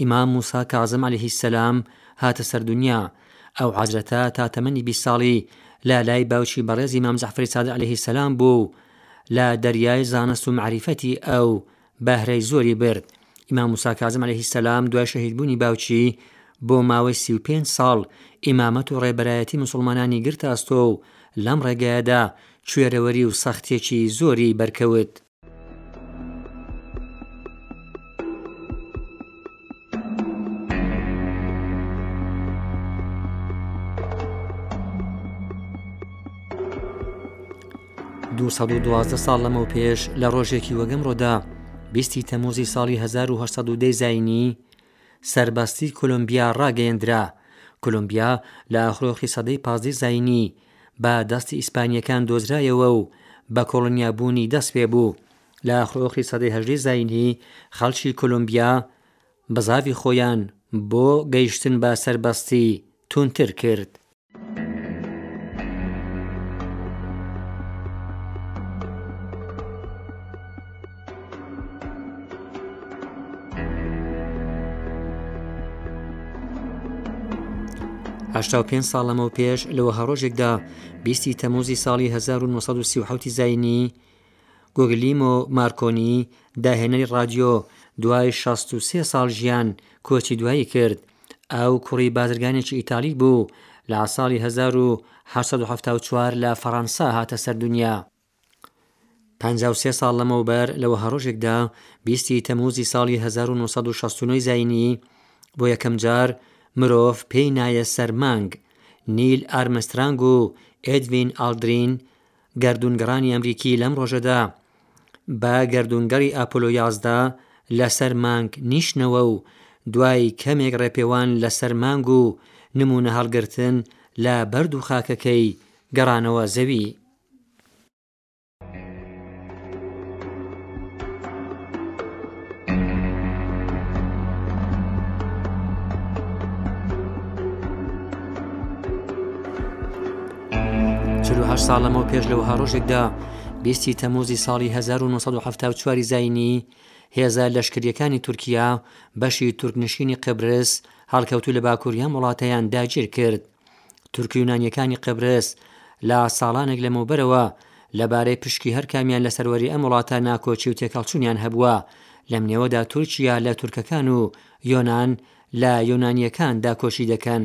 ئیمام موسا کازم علیە السلام هاتە سەر دونیا، ئەو حەزرەتە تا تەمەنی بیست ساڵی لە لای باوکی بەڕێز ئیمام جەعفەری سادق علیە السلام بوو و لە دەریای زانست و مەعریفەتی ئەو بەهرەی زۆری برد، ئیمام موسا کازم علیە السلام دوای شەهیدبوونی باوکی بۆ ماوەی سی و پێنج ساڵ ئیمامەت و ڕێبەرایەتی موسڵمانانی گرتە ئەستۆ و لەم ڕێگایەدا کوێرەوەری و سەختیەکی زۆری بەرکەوت. دوازدە ساڵ لەمەو پێش لە ڕۆژێکی وەگەم ڕۆدا بیستی تەموزی ساڵی 1970 زینی سەربەستی کولومبیا ڕاگەیەندرا. کولومبیا لە ئاخرۆخی سەدەی پازدەی زاینی بە دەستی ئیسپانییەکان دۆزرایەوە و بە کۆڵۆنیابوونی دەست پێ بوو. لە ئاخرۆخی سەدەی هەژدەی زاینی خەڵکی کولومبیا بزاڤی خۆیان بۆ گەیشتن بە سەربەستی توندتر کرد. هەشتا و پێنج ساڵ لەمەو پێش لەوە هەڕۆژێکدا بیستی تەموزی ساڵی 1970 زینی گۆگلیمۆ مارکۆنی داهێنەری ڕادیۆ دوای 16 ساڵ ژیان کۆچی دوایی کرد ئەو کوڕی بازرگانێکی ئیتالی بوو لە ساڵی هەزار و هەشت سەد و حەفتا و چوار لە فەڕەنسا هاتە سەر دونیا. پەنجا و سێ ساڵ لەمەوبەر لە وەهاڕۆژێکدا بیستی تەمووزی ساڵی هەزار و نۆ سەد و شەست و نۆی زایینی بۆ یەکەم جار مرۆڤ پێی نایە سەر مانگ، نیل ئارمسترانگ و ئێدوین ئاڵدرین گەردوونگەڕانی ئەمریکی لەم ڕۆژەدا بە گەردوونگەڕی ئاپۆلۆ یازدە لەسەر مانگ نیشتنەوە و دوای کەمێک ڕێپێوان لەسەر مانگ و نموونە هەڵگرتن لە بەرد و خاکەکەی گەڕانەوە زەوی. چل و هەشت ساڵ لەمەو پێش لەوها ڕۆژێکدا بیستی تەموزی ساڵی 1970 زینی هێزە لەشکریەکانی تورکیا بەشی تورکنشینی قبرس هەڵکەوتو لە باکووریان وڵاتەیان داگیر کرد تورک یونانیەکانی قبرس لە ساڵانێک لەمەوبەرەوە لەبارەی پشکی هەر کامیان لە سەروەری ئەم وڵاتە ناکۆچی و تێکەڵچوونیان هەبووە لەم نێوەدا تورکیا لە تورکەکان و یۆناان لە یۆنانیەکان داکۆچی دەکەن